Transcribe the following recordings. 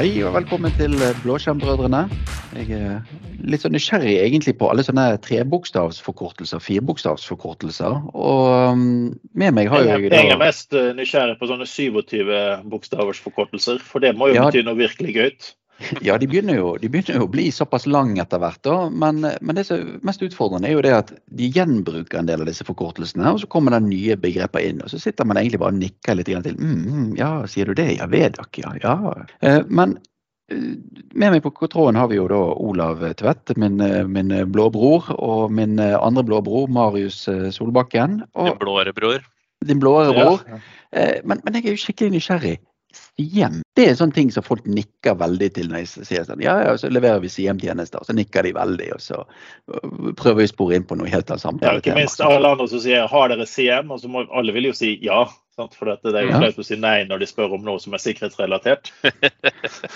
Hei og velkommen til Blåskjermbrødrene. Jeg er litt sånn nysgjerrig egentlig på alle sånne trebokstavsforkortelser, firebokstavsforkortelser. Og um, med meg har jeg, jeg Jeg er mest eh, nysgjerrig på sånne 27 bokstavers forkortelser, for det må jo Ja. bety noe virkelig gøyt. Ja, de begynner, jo, de begynner jo å bli såpass lang etter hvert. da, Men, men det som er mest utfordrende er jo det at de gjenbruker en del av disse forkortelsene. Og så kommer det nye begreper inn, og så sitter man egentlig bare og nikker litt til. Mm, mm, ja, sier du det? Ja, Vedak, ja. ja. Eh, men eh, med meg på tråden har vi jo da Olav Tvedt, min, eh, min blå bror, og min andre blå bror, Marius Solbakken. Solbakken. Din blåere bror. din blåere bror. Ja. Men, men jeg er jo skikkelig nysgjerrig. Siem. Det er en sånn ting som folk nikker veldig til når jeg sier sånn. Ja, ja, så leverer vi Siem-tjenester. Så nikker de veldig, og så øh, prøver vi å spore inn på noe helt annet Ja, ikke minst alle andre som sier 'har dere CM', og så må alle vil jo si ja. Sant? For dette, det er jo Ja. flaut å si nei når de spør om noe som er sikkerhetsrelatert.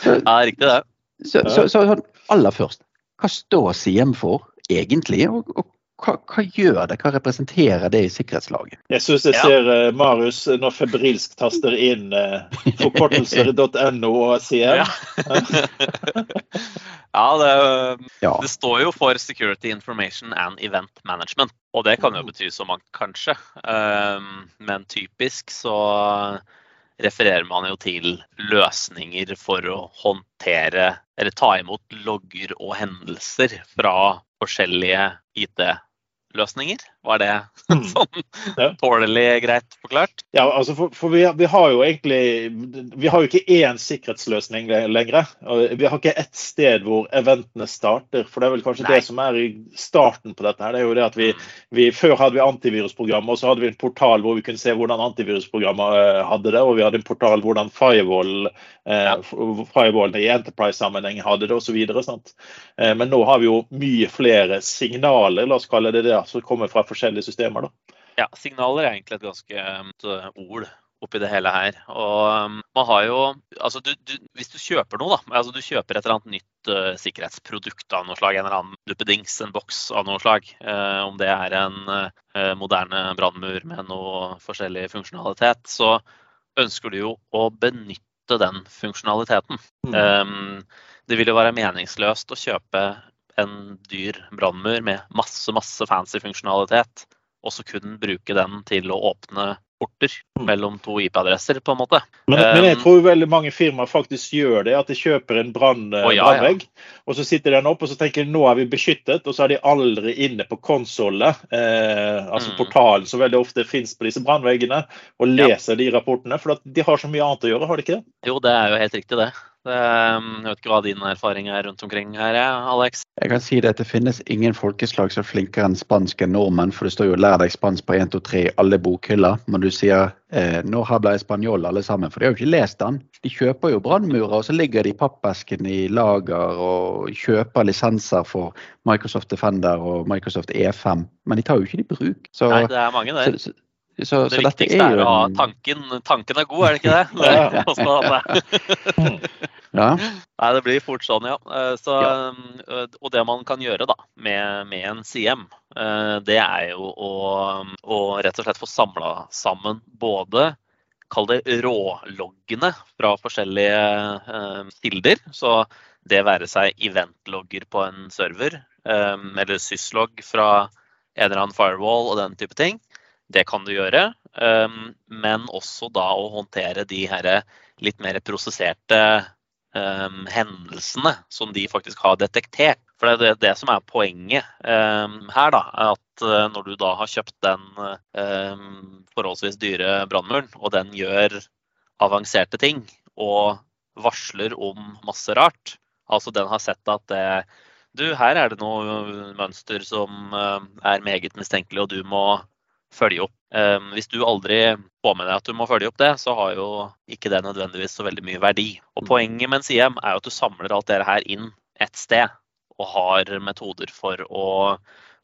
Ja, riktig det. Så, så, så så, aller først, hva står Siem for egentlig? Og, og hva, hva gjør det? Hva representerer det i sikkerhetslaget? Jeg syns jeg Ja. ser eh, Marius nå febrilsk taster inn uh, forkortelser.no og CM. Ja. Ja, det, Ja. det står jo for Security Information and Event Management. Og det kan jo bety så mangt, kanskje. Um, men typisk så refererer man jo til løsninger for å håndtere eller ta imot logger og hendelser fra forskjellige IT-løsninger. Var det Mm. sånn Ja. tålelig greit forklart? Ja, altså for, for vi, vi har jo egentlig Vi har jo ikke én sikkerhetsløsning lenger. Vi har ikke ett sted hvor eventene starter. For det er vel kanskje Nei. det som er i starten på dette. her, det er jo det at vi, vi Før hadde vi antivirusprogrammer, og så hadde vi en portal hvor vi kunne se hvordan antivirusprogrammer eh, hadde det. Og vi hadde en portal hvordan firewall, eh, firewallene i Enterprise-sammenheng hadde det, osv. Eh, men nå har vi jo mye flere signaler, la oss kalle det det, som kommer fra forskjellige systemer. da. Ja, signaler er egentlig et ganske um, ord oppi det hele her. Og um, man har jo Altså, du, du, hvis du kjøper noe, da. Altså du kjøper et eller annet nytt uh, sikkerhetsprodukt av noe slag, en eller annen duppedings, en boks av noe slag. Uh, om det er en uh, moderne brannmur med noe forskjellig funksjonalitet, så ønsker du jo å benytte den funksjonaliteten. Mm. Um, det vil jo være meningsløst å kjøpe en dyr brannmur med masse, masse fancy funksjonalitet, og så kun bruke den til å åpne porter Mm. mellom to IP-adresser, på en måte. Men, men jeg Um, tror veldig mange firmaer faktisk gjør det. At de kjøper en brannvegg, ja, ja. brannvegg, og så sitter den opp og så tenker de nå er vi beskyttet, og så er de aldri inne på konsollet, eh, altså Mm. portalen som veldig ofte finnes på disse brannveggene, og Ja. leser de rapportene. For de har så mye annet å gjøre, har de ikke det? Jo, det er jo helt riktig, det. Um, jeg vet ikke hva din erfaring er rundt omkring her, Alex. Jeg kan si det at det finnes ingen folkeslag som er flinkere enn spansk enn nordmenn, for det står jo 'lær deg spansk på 1, 2, 3' i alle bokhyller. Men du sier eh, 'nå habla espanjol' alle sammen, for de har jo ikke lest den. De kjøper jo brannmurer, og så ligger de i pappesken i lager og kjøper lisenser for Microsoft Defender og Microsoft E5, men de tar jo ikke de i bruk. Så, Nei, det er mange der. så, så, så, Det så viktigste er er jo å ha en- tanken. Tanken er god, er det ikke det? Ja. det? Det. Nei, det blir fort sånn, ja. Eh, Så, Ja. eh, Og det man kan gjøre da, med, med en CM, eh, det er jo å, å rett og slett få samla sammen både Kall det råloggene fra forskjellige kilder. Så det være seg eventlogger på en server, eller syslogg fra en eller annen firewall og den type ting. Det kan du gjøre. eh, Men også da å håndtere de her litt mer prosesserte um, hendelsene som de faktisk har detektert. For det er det, som er poenget um, her, da. At uh, når du da har kjøpt den forholdsvis dyre brannmuren, og den gjør avanserte ting og varsler om masse rart, altså den har sett at det, du, her er det noe mønster som er meget mistenkelig, og du må følge opp. Um, hvis du aldri får med deg at du må følge opp det, så har jo ikke det nødvendigvis så veldig mye verdi. Og Poenget med en CM er jo at du samler alt dette her inn ett sted, og har metoder for å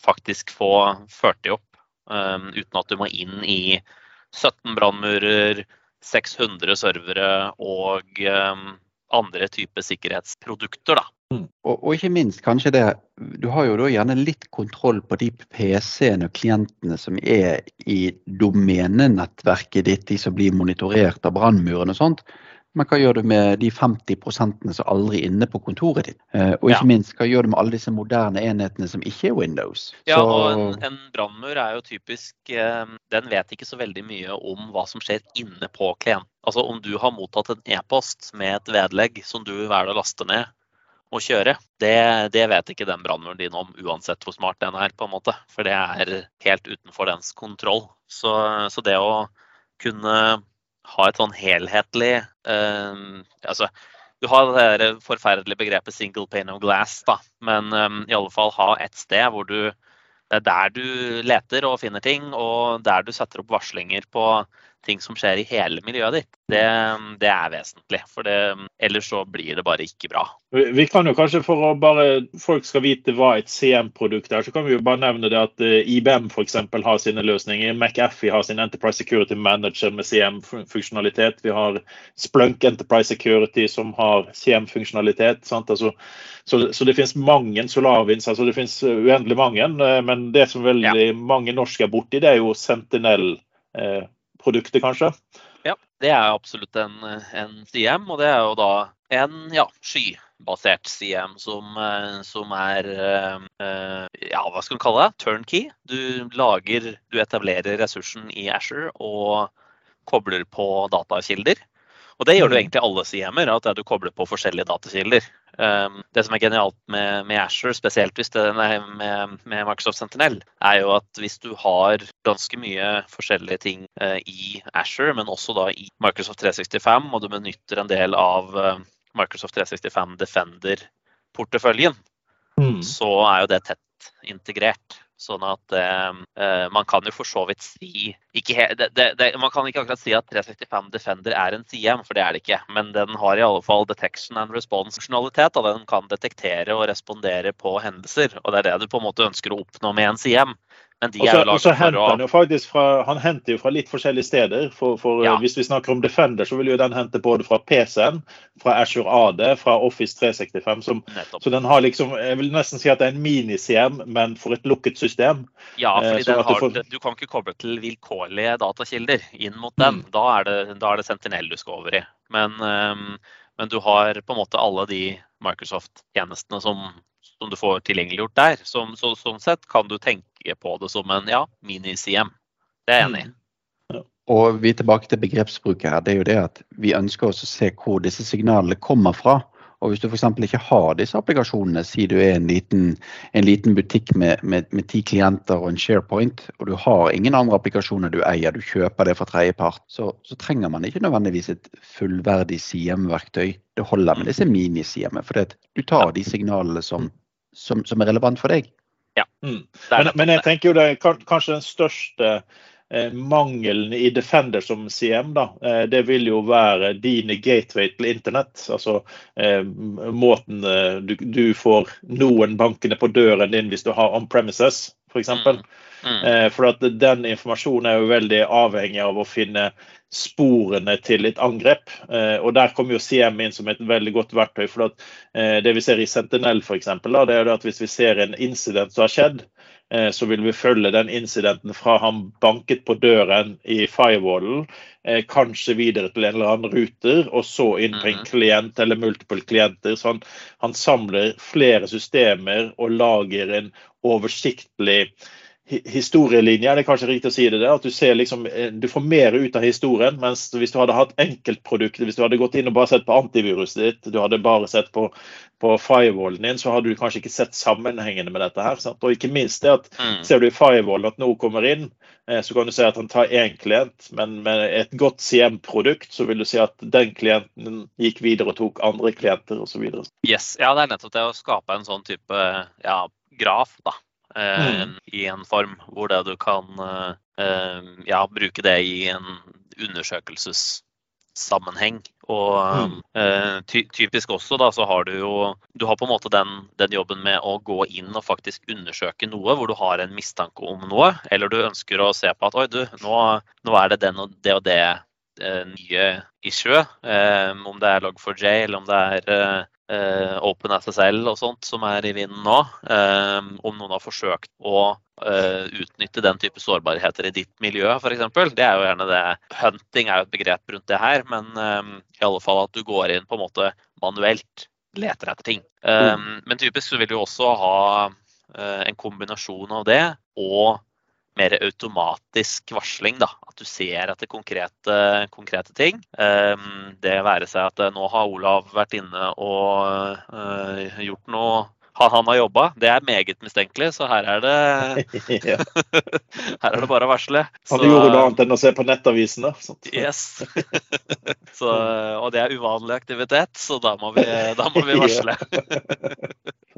faktisk få ført det opp, um, uten at du må inn i 17 brannmurer, 600 servere og um, andre typer sikkerhetsprodukter. da. Og, og ikke minst kanskje det, du har jo da gjerne litt kontroll på de PC-ene og klientene som er i domenenettverket ditt, de som blir monitorert av brannmuren og sånt. Men hva gjør du med de 50% som aldri er inne på kontoret ditt? Eh, og ikke Ja. minst, hva gjør du med alle disse moderne enhetene som ikke er Windows? Ja, Så- og en, en brannmur er jo typisk eh, Den vet ikke så veldig mye om hva som skjer inne på klient. Altså om du har mottatt en e-post med et vedlegg som du velger å laste ned og kjøre, det, det vet ikke den brannmuren din om, uansett hvor smart den er, på en måte. For det er helt utenfor dens kontroll. Så, så det å kunne ha et sånn helhetlig um, altså, du har det der forferdelige begrepet 'single pane of glass', da. men um, i alle fall ha et sted hvor du Det er der du leter og finner ting, og der du setter opp varslinger på ting som skjer i hele miljøet ditt. Det, det er vesentlig. For det, ellers så blir det bare ikke bra. Vi kan jo kanskje for å bare folk skal vite hva et CM-produkt er, så kan vi jo bare nevne det at eh, IBM f.eks. har sine løsninger. McAfee har sin Enterprise Security Manager med CM-funksjonalitet. Vi har Splunk Enterprise Security som har CM-funksjonalitet. Altså, så, så det finnes mange Solarwinds, altså det finnes uendelig mange. eh, Men det som veldig mange norske er borti, det er jo Sentinel-produktet, kanskje. Ja, det er absolutt en, en CM, og det er jo da en ja, skybasert CM som, eh, som er eh, ja, hva skal du kalle det? Turnkey. Du lager, du etablerer ressursen i Asher og kobler på datakilder. Og det gjør du Mm. egentlig alle CM-er, at du kobler på forskjellige datakilder. Um, det som er genialt med, med Azure, spesielt hvis det, nei, med, med Microsoft Sentinel, er jo at hvis du har ganske mye forskjellige ting eh, i Azure, men også da i Microsoft 365, og du benytter en del av eh, Microsoft 365 Defender-porteføljen, Mm. så er jo det tett integrert. Sånn at eh, eh, man kan jo for så vidt si det, det, det, Man kan ikke akkurat si at 365 Defender er en CM, for det er det ikke. Men den har i alle fall detection and response-funksjonalitet. og Den kan detektere og respondere på hendelser. og Det er det du på en måte ønsker å oppnå med en CM. Men de er jo laget for å han jo faktisk fra, han henter jo fra litt forskjellige steder. For, for Ja. eh, Hvis vi snakker om Defender, så vil jo den hente både fra PC-en, fra Azure AD, fra Office 365. Som, så den har liksom, jeg vil nesten si at det er en mini-CM, men for et lukket system. Ja, Eh, fordi eh, har, får- du kan ikke koble til vilkårlige datakilder inn mot den. Mm. Da, er det, da er det Sentinel du skal over i. Men, um, men du har på en måte alle de Microsoft-tjenestene som, som du får tilgjengeliggjort der. Som, så, sånn sett kan du tenke på det som en ja, mini-CM. Det er jeg enig i. Og vi er tilbake til begrepsbruket her. Det er jo det at vi ønsker oss å se hvor disse signalene kommer fra. Og hvis du f.eks. ikke har disse applikasjonene, si du er en liten, en liten butikk med, med, med ti klienter og en SharePoint, og du har ingen andre applikasjoner du eier, du kjøper det fra tredjepart, så, så trenger man ikke nødvendigvis et fullverdig CM-verktøy. Det holder med disse mini-CM-ene, for du tar de signalene som, som, som er relevant for deg. Mm. Er Men, men jeg tenker jo det er kanskje den største eh, mangelen i Defender som CM, da, eh, det vil jo være dine gateway til internett. Altså eh, måten eh, du, du får noen bankene på døren din hvis du har on premises, f.eks. Mm. Mm. Eh, for at den informasjonen er jo veldig avhengig av å finne sporene til et angrep. Eh, og Der kommer jo CM inn som et veldig godt verktøy. for at eh, Det vi ser i Sentinel for eksempel, da, det er jo at hvis vi ser en incident som har skjedd, eh, så vil vi følge den incidenten fra han banket på døren i firewallen, eh, kanskje videre til en eller annen ruter, og så inn på en Mhm. klient eller multiple klienter. Så han, han samler flere systemer og lager en oversiktlig historielinje, historielinje, det er kanskje riktig å si det, der, at du ser liksom, eh, du får mer ut av historien, mens hvis du hadde hatt enkeltprodukter, hvis du hadde gått inn og bare sett på antiviruset ditt, du hadde bare sett på, på firewallen din, så hadde du kanskje ikke sett sammenhengene med dette her. Sant? Og ikke minst det at Mm. ser du i firewallen at noe kommer inn, eh, så kan du se at han tar én klient, men med et godt CM-produkt så vil du si at den klienten gikk videre og tok andre klienter osv. Yes, ja, det er nettopp det å skape en sånn type ja, graf, da. mm. I en form hvor det du kan eh, eh, ja, bruke det i en undersøkelsessammenheng. Og mm. ty typisk også da, så har du jo Du har på en måte den, den jobben med å gå inn og faktisk undersøke noe hvor du har en mistanke om noe, eller du ønsker å se på at oi, du, nå, nå er det den og det og det eh, nye issue. Eh, om det er Log4j eller om det er eh, OpenSSL og sånt som er i vinden nå, eh, om noen har forsøkt å eh, utnytte den type sårbarheter i ditt miljø f.eks. Det er jo gjerne det. Hunting er jo et begrep rundt det her, men eh, i alle fall at du går inn på en måte manuelt leter etter ting. Mm. Men typisk så vil du også ha en kombinasjon av det og mer automatisk varsling. Da. At du ser etter konkrete, konkrete ting. Um, det være seg at eh, nå har Olav vært inne og uh, gjort noe han har jobba. Det er meget mistenkelig, så her er det Her er det bare å varsle. Han gjorde noe annet enn å se på nettavisene. yes. så, og det er uvanlig aktivitet, så da må vi, da må vi varsle.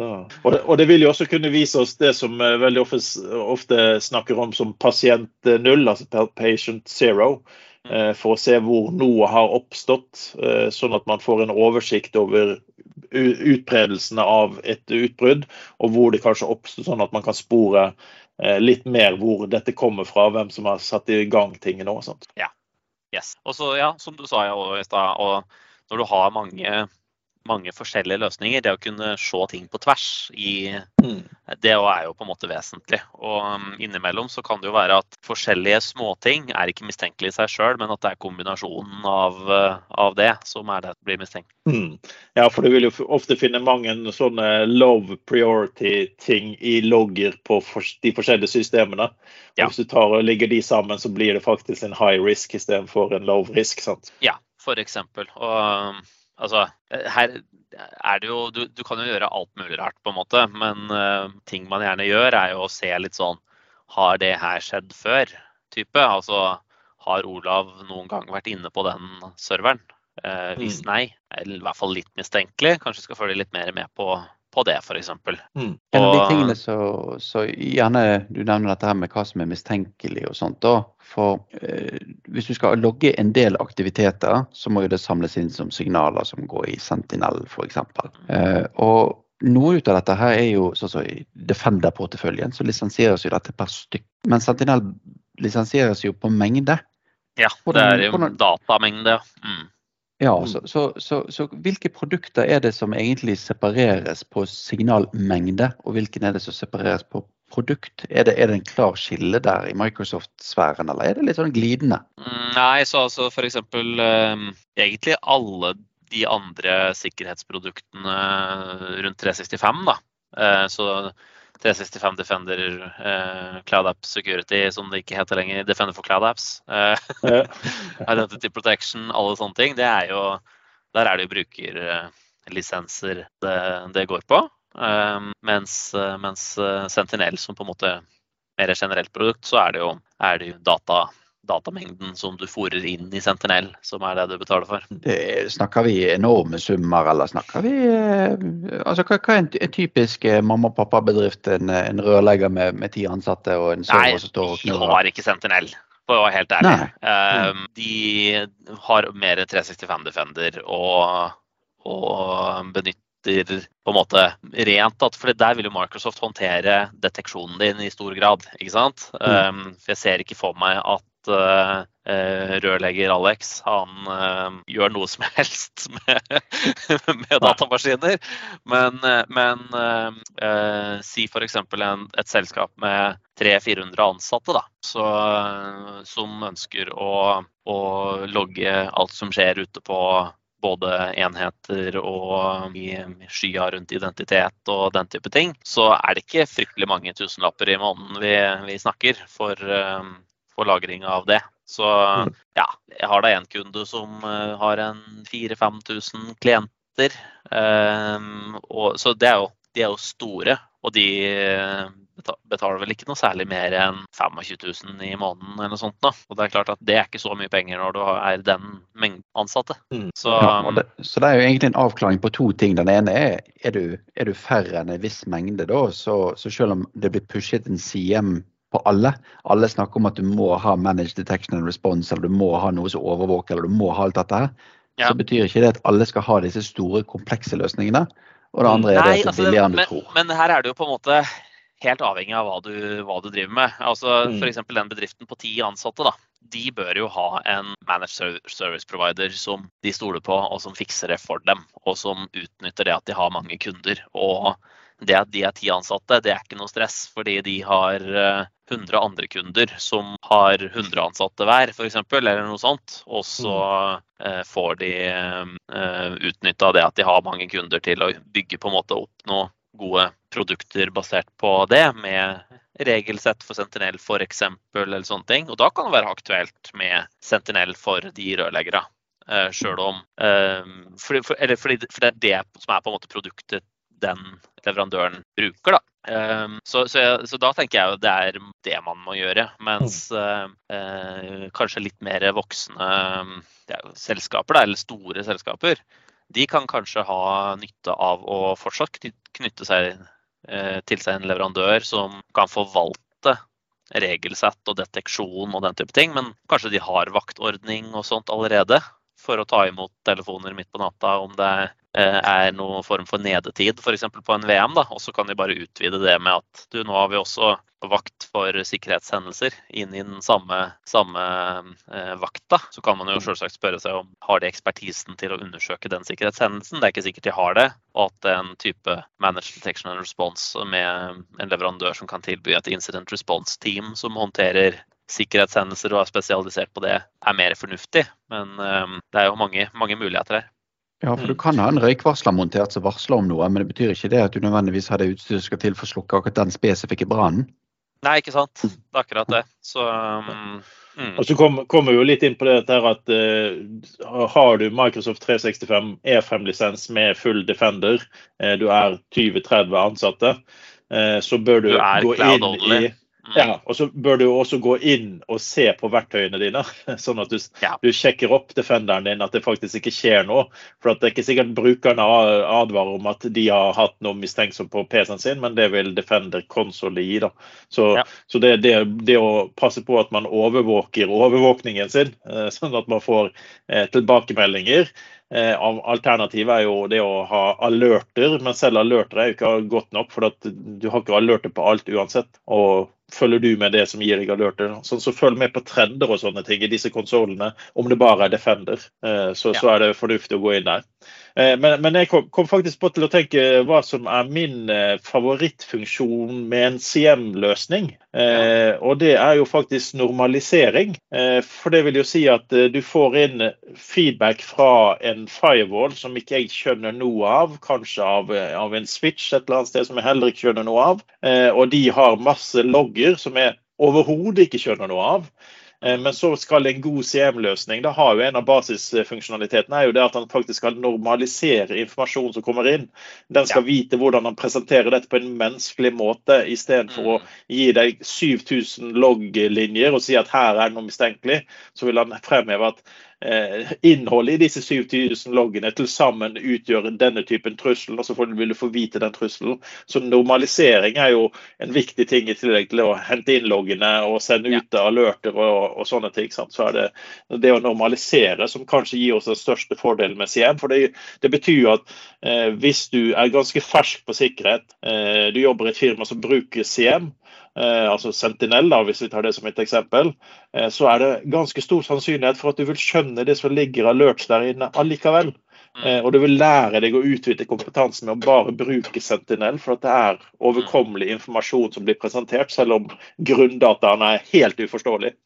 Og det, og det, vil jo også kunne vise oss det som uh, veldig ofte, ofte, snakker om som pasient null, altså patient zero. Uh, for å se hvor noe har oppstått, uh, sånn at man får en oversikt over utbredelsen av et utbrudd, og hvor det kanskje oppstår, sånn at man kan spore litt mer hvor dette kommer fra, hvem som har satt i gang tingene og sånt. Ja. Yes. Og så, ja, som du sa ja, når du har mange mange forskjellige løsninger. Det å kunne se ting på tvers, i, mm. det er jo på en måte vesentlig. Og um, innimellom så kan det jo være at forskjellige småting er ikke mistenkelig i seg sjøl, men at det er kombinasjonen av, uh, av, det som er det som blir mistenkt. Mm. Ja, for du vil jo ofte finne mange sånne love priority-ting i logger på de forskjellige systemene. Ja. Hvis du tar og ligger de sammen, så blir det faktisk en high risk istedenfor en low risk. sant? Ja, for eksempel. Og um, Altså, eh, her er det jo du, du, kan jo gjøre alt mulig rart, på en måte. Men uh, ting man gjerne gjør, er jo å se litt sånn Har det her skjedd før? type. Altså, har Olav noen gang vært inne på den serveren? Uh, hvis mm. nei, eller i hvert fall litt mistenkelig, kanskje skal følge litt mer med på, på det, f.eks. Mm. En av de tingene så, så, gjerne du nevner dette her med hva som er mistenkelig og sånt. da, For eh, hvis du skal logge en del aktiviteter, så må jo det samles inn som signaler som går i Sentinel f.eks. Eh, og noe ut av dette her er jo sånn som i Defender-porteføljen, så lisensieres jo dette per stykk. Men Sentinel lisensieres jo på mengde. Ja, det er jo datamengde. Mm. Ja, mm. så, så, så, så, hvilke produkter er det som egentlig separeres på signalmengde, og hvilken er det som separeres på produkt? Er det, er det en klar skille der i Microsoft-sfæren, eller er det litt sånn glidende? Mm, nei, så altså f.eks. Um, egentlig alle de andre sikkerhetsproduktene rundt 365, da. Uh, så 365 Defender, eh, Cloud App Security, som det ikke heter lenger, Defender for Cloud Apps. Eh, Identity Protection, alle sånne ting. Det er jo, der er det jo brukerlisenser det, det går på. Eh, mens, mens, Sentinel, som på en måte mer generelt produkt, så er det jo, er det jo data datamengden som du fòrer inn i Sentinel, som er det du betaler for. Det, snakker vi enorme summer, eller snakker vi eh, altså Hva, hva er en, en typisk eh, mamma- og pappa-bedrift? En, en, rørlegger med, med ti ansatte og en server som står og knurrer? Nei, de har ikke Sentinel. For å være helt ærlig. Um, de har mer 365 Defender og, og benytter på en måte rent at, for Der vil jo Microsoft håndtere deteksjonen din i stor grad. ikke sant? Um, for Jeg ser ikke for meg at uh, rørlegger Alex han uh, gjør noe som helst med, med datamaskiner. Men, men uh, si f.eks. et selskap med 300-400 ansatte da, så, som ønsker å, å logge alt som skjer ute på både enheter og i skya rundt identitet og den type ting, så er det ikke fryktelig mange tusenlapper i måneden vi, vi snakker for, lagring av det. Så mm. ja, jeg har da en kunde som uh, har en 4000-5000 klienter. Um, og, så det er jo, de er jo store, og de eh, betaler vel ikke noe særlig mer enn 25 000 i måneden eller noe sånt. Da. Og det er klart at det er ikke så mye penger når du er den mengden ansatte. Mm. Så, ja, det, så, det, er jo egentlig en avklaring på to ting. Den ene er er du, er du færre enn en viss mengde da, så, så selv om det blir pushet en CM på alle. Alle snakker om at du må ha managed detection and response, eller du må ha noe som overvåker, eller du må ha alt dette her. Ja. Så betyr ikke det at alle skal ha disse store, komplekse løsningene. Og det andre er Nei, det altså, billigere enn du tror. Men her er det jo på en måte helt avhengig av hva du, hva du driver med. Altså mm. F.eks. den bedriften på ti ansatte. da. de bør jo ha en managed service provider som de stoler på, og som fikser det for dem. Og som utnytter det at de har mange kunder. Og det at de er ti ansatte, det er ikke noe stress, fordi de har 100 andre kunder som har 100 ansatte hver, f.eks., eller noe sånt. Og så mm. får de utnytta det at de har mange kunder til å bygge på en måte opp noe gode produkter basert på det, med regelsett for Sentinel f.eks. eller sånne ting. Og da kan det være aktuelt med Sentinel for de rørleggere. Sjøl om for, Eller fordi, for det er det som er på en måte produktet den leverandøren bruker, da. Um, så, så, så, da tenker jeg jo det er det man må gjøre. Mens uh, kanskje litt mer voksne ja, selskaper, da, eller store selskaper, de kan kanskje ha nytte av å fortsatt knytte seg eh, til seg en leverandør som kan forvalte regelsett og deteksjon og den type ting, men kanskje de har vaktordning og sånt allerede for å ta imot telefoner midt på natta om det er noen form for nedetid f.eks. på en VM. da, Og så kan de bare utvide det med at du, nå har vi også vakt for sikkerhetshendelser inn i den samme, samme eh, vakta. Så kan man jo selvsagt spørre seg om har de ekspertisen til å undersøke den sikkerhetshendelsen. Det er ikke sikkert de har det. Og at en type managed detection and response med en leverandør som kan tilby et incident response team som håndterer sikkerhetshendelser og er spesialisert på det, er mer fornuftig. Men eh, det er jo mange, mange muligheter her. Ja, for du kan ha en røykvarsler montert som varsler om noe, men det betyr ikke det at du nødvendigvis har det utstyret som skal til for å slukke akkurat den spesifikke brannen? Nei, ikke sant. Det er akkurat det. Så um, mm. Og så kommer kom vi jo litt inn på det at uh, har du Microsoft 365 E5-lisens med full Defender, uh, du er 20-30 ansatte, uh, så bør du, du gå inn only. i Mm. Ja, og så bør du også gå inn og se på verktøyene dine, sånn at du, ja. du, sjekker opp defenderen din, at det faktisk ikke skjer noe. For det er ikke sikkert brukerne advarer om at de har hatt noe mistenksomt på PC-en sin, men det vil Defender Console gi. da. Så, ja. så det, det, det, å passe på at man overvåker overvåkningen sin, eh, sånn at man får eh, tilbakemeldinger, Eh, alternativet er jo det å ha alerter, men selv alerter er jo ikke godt nok. For du har ikke alerter på alt uansett. Og følger du med det som gir deg alerter, sånn, så følg med på trender og sånne ting i disse konsollene. Om det bare er Defender, eh, så, ja. så er det fornuftig å gå inn der. Eh, men, men, jeg kom, kom, faktisk på til å tenke hva som er min eh, favorittfunksjon med en CM-løsning. Eh, og det er jo faktisk normalisering. Eh, for det vil jo si at eh, du får inn feedback fra en firewall som ikke jeg skjønner noe av. Kanskje av, eh, av en switch et eller annet sted som jeg heller ikke skjønner noe av. og de har masse logger som jeg overhodet ikke skjønner noe av. Eh, men så skal en god CM-løsning da har jo En av basisfunksjonalitetene er jo det at han faktisk skal normalisere informasjonen som kommer inn. Den skal ja. vite hvordan han presenterer dette på en menneskelig måte, istedenfor mm. å gi deg 7000 logg-linjer og si at her er det noe mistenkelig. Så vil han fremheve at innholdet i disse 7000 loggene til sammen utgjør denne typen trussel, og så vil du få vite den trusselen. Så normalisering er jo en viktig ting i tillegg til å hente inn loggene og sende ut ja. alerter og, og, sånne ting. Sant? Så er det det å normalisere som kanskje gir oss den største fordelen med CM. For det, det betyr at eh, hvis du er ganske fersk på sikkerhet, eh, du jobber i et firma som bruker CM, Eh, altså Sentinel, da, hvis vi tar det som et eksempel, eh, så er det ganske stor sannsynlighet for at du vil skjønne det som ligger alerts der inne allikevel. Mm. Eh, og du vil lære deg å utvide kompetansen med å bare bruke Sentinel, for at det er overkommelig informasjon som blir presentert, selv om grunndataene er helt uforståelige.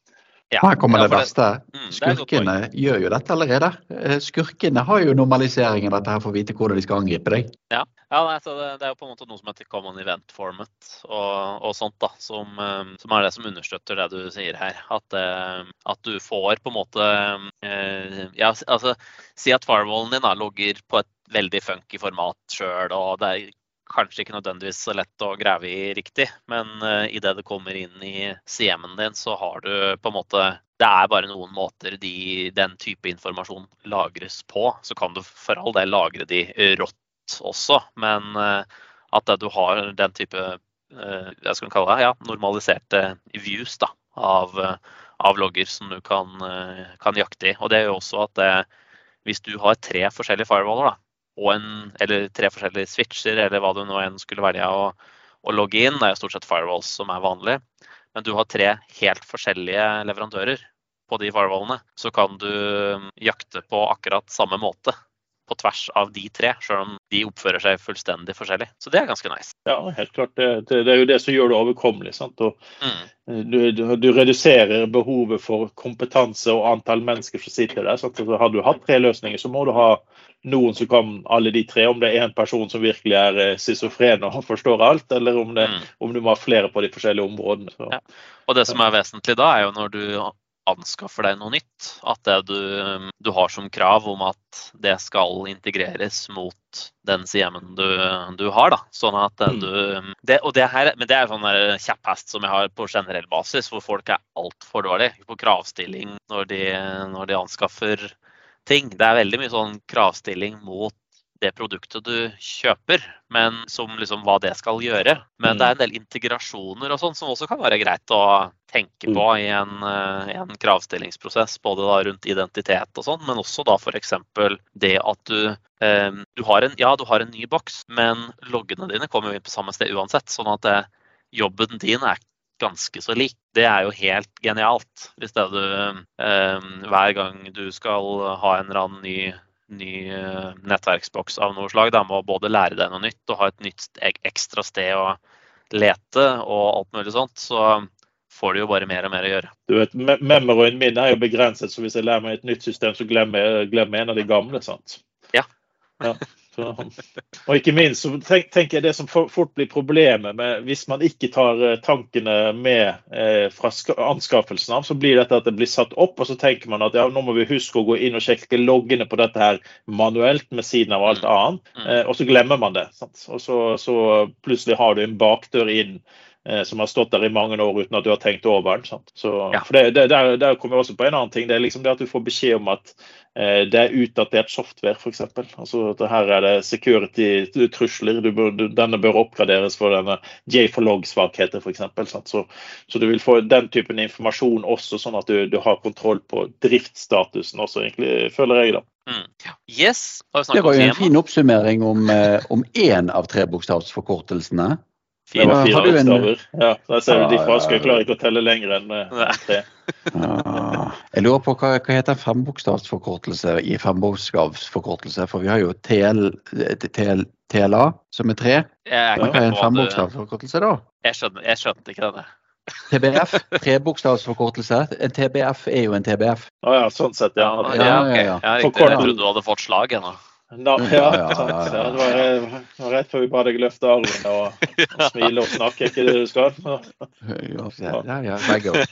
Ja, Her kommer det verste. Mm, Skurkene gjør jo dette allerede. Eh, skurkene har jo normaliseringen dette her for å vite hvordan de skal angripe deg. Ja, ja det, det, er jo på en måte noe som heter common event format og, og sånt, da, som, eh, som, er det som understøtter det du sier her. At, eh, at du får på en måte Ja, altså si at firewallen din da, logger på et veldig funky format sjøl, og det er kanskje ikke nødvendigvis så lett å grave i riktig, men uh, idet det kommer inn i CM-en din, så har du på en måte Det er bare noen måter de, den type informasjon lagres på. Så kan du for all del lagre de rått også, men uh, at du har den type uh, jeg skal kalle det, ja, normaliserte views da, av, av logger som du kan, kan jakte i. Og det jo også at det, hvis du har tre forskjellige firewaller, da, og en, eller tre forskjellige switcher, eller hva du nå enn skulle velge å, å logge inn. Det er jo stort sett firewalls som er vanlig. Men du har tre helt forskjellige leverandører. på de firewallene, så kan du jakte på akkurat samme måte på tvers av de tre, selv om de oppfører seg fullstendig forskjellig. Så det er ganske nice. Ja, helt klart. Det, det, er jo det som gjør det overkommelig. sant? Og Mm. du, du, du reduserer behovet for kompetanse og antall mennesker som sitter der. sant? Så har du hatt tre løsninger, så må du ha noen som kan alle de tre. Om det er en person som virkelig er eh, schizofren og forstår alt, eller om, det, Mm. om du må ha flere på de forskjellige områdene. Så. Ja. Og det som er vesentlig da, er jo når du anskaffer deg noe nytt, at det du, du har som krav om at det skal integreres mot den CM-en du, du har. da, sånn at du, det, og det her, Men det er sånn kjepphest som jeg har på generell basis, hvor folk er altfor dårlige på kravstilling når de, når de anskaffer ting. Det er veldig mye sånn kravstilling mot det produktet du kjøper, men som liksom hva det skal gjøre. Men det er en del integrasjoner og sånn som også kan være greit å tenke på i en, eh, en kravstillingsprosess, både da rundt identitet og sånn, men også da f.eks. det at du, eh, du har en, ja, du har en ny boks, men loggene dine kommer jo inn på samme sted uansett. Sånn at det, jobben din er ganske så lik. Det er jo helt genialt. Hvis det er du eh, hver gang du skal ha en eller annen ny ny eh, nettverksboks av noe slag. Da må både lære deg noe nytt og ha et nytt ekstra sted å lete og alt mulig sånt. Så får du jo bare mer og mer å gjøre. Du vet, me- Memoryen min er jo begrenset, så hvis jeg lærer meg et nytt system, så glemmer jeg, glemmer en av de gamle. sant? Ja. Ja, så, og ikke minst så tenk, tenker jeg det som fort blir problemet med hvis man ikke tar eh, tankene med eh, fra anskaffelsen av, så blir dette at det blir satt opp, og så tenker man at ja, nå må vi huske å gå inn og sjekke loggene på dette her manuelt med siden av alt annet, Mm. eh, og så glemmer man det. Sant? Og så, så plutselig har du en bakdør inn som har stått der i mange år uten at du har tenkt over den. Sant? Så, Ja. for det, det, der, der kommer jeg også på en annen ting. Det er liksom det at du får beskjed om at eh, det er utdatert software, f.eks. Altså, at her er det security-trusler. Denne bør oppgraderes for denne J4log-svakheter, f.eks. Så, så du vil få den typen informasjon også, sånn at du, du har kontroll på driftsstatusen også, egentlig, føler jeg. da. Mm. Yes, Det var jo en fin oppsummering om, eh, om én av trebokstavsforkortelsene. Det Fint. var fire bokstaver. Ja, der ser du de Ja, fra Skal jeg klare klarer ikke å telle lenger enn eh, tre. Ah, jeg lurer på hva, hva heter fembokstavsforkortelse i fembokstavsforkortelse? For vi har jo TL, TL, TLA, som er tre. Men hva er en fembokstavsforkortelse da? jeg, skjønte, jeg skjønte ikke denne. TBF, trebokstavsforkortelse. En TBF er jo en TBF. Å ja, sånn sett, ja. Ja, ja, ja, ja. Jeg trodde du hadde fått slag ennå. Ja, Ja, sant. ja, det var, rett før vi ba deg løfte armen og, og smile og snakke, ikke det du skal? Ja, ja, begge.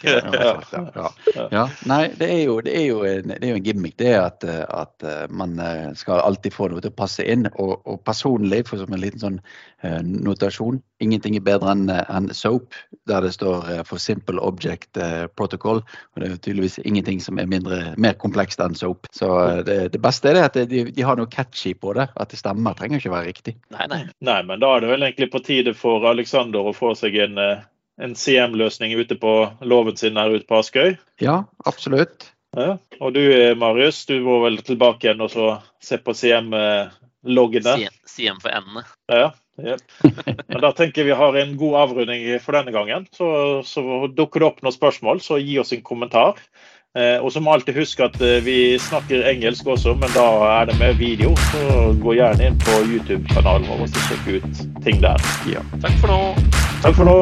Ja. Nei, det er jo, det er jo, en, det er jo en gimmick, det at, at eh, man eh, skal alltid få noe til å passe inn. Og, og personlig, for som en liten sånn eh, notasjon, ingenting er bedre enn en SOAP, der det står eh, for Simple Object eh, Protocol. Og det er tydeligvis ingenting som er mindre, mer komplekst enn SOAP. Så eh, det, det beste er det at de, de har noe catchy på det. At det stemmer, trenger ikke være riktig. Nei, nei. Nei, men da er det vel egentlig på tide for Alexander å få seg en, eh, en CM-løsning ute på låven sin her ute på Askøy. Ja, absolutt. Ja. Og du eh, Marius, du må vel tilbake igjen og så se på CM-loggene? CM CM for endene. Ja, ja. Men da tenker jeg vi har en god avrunding for denne gangen. Så, så dukker det opp noen spørsmål, så gi oss en kommentar. Eh, og så må alltid huske at eh, vi snakker engelsk også, men da er det med video. Så gå gjerne inn på YouTube-kanalen vår og sjekk ut ting der. Ja. Takk for nå. Takk for nå.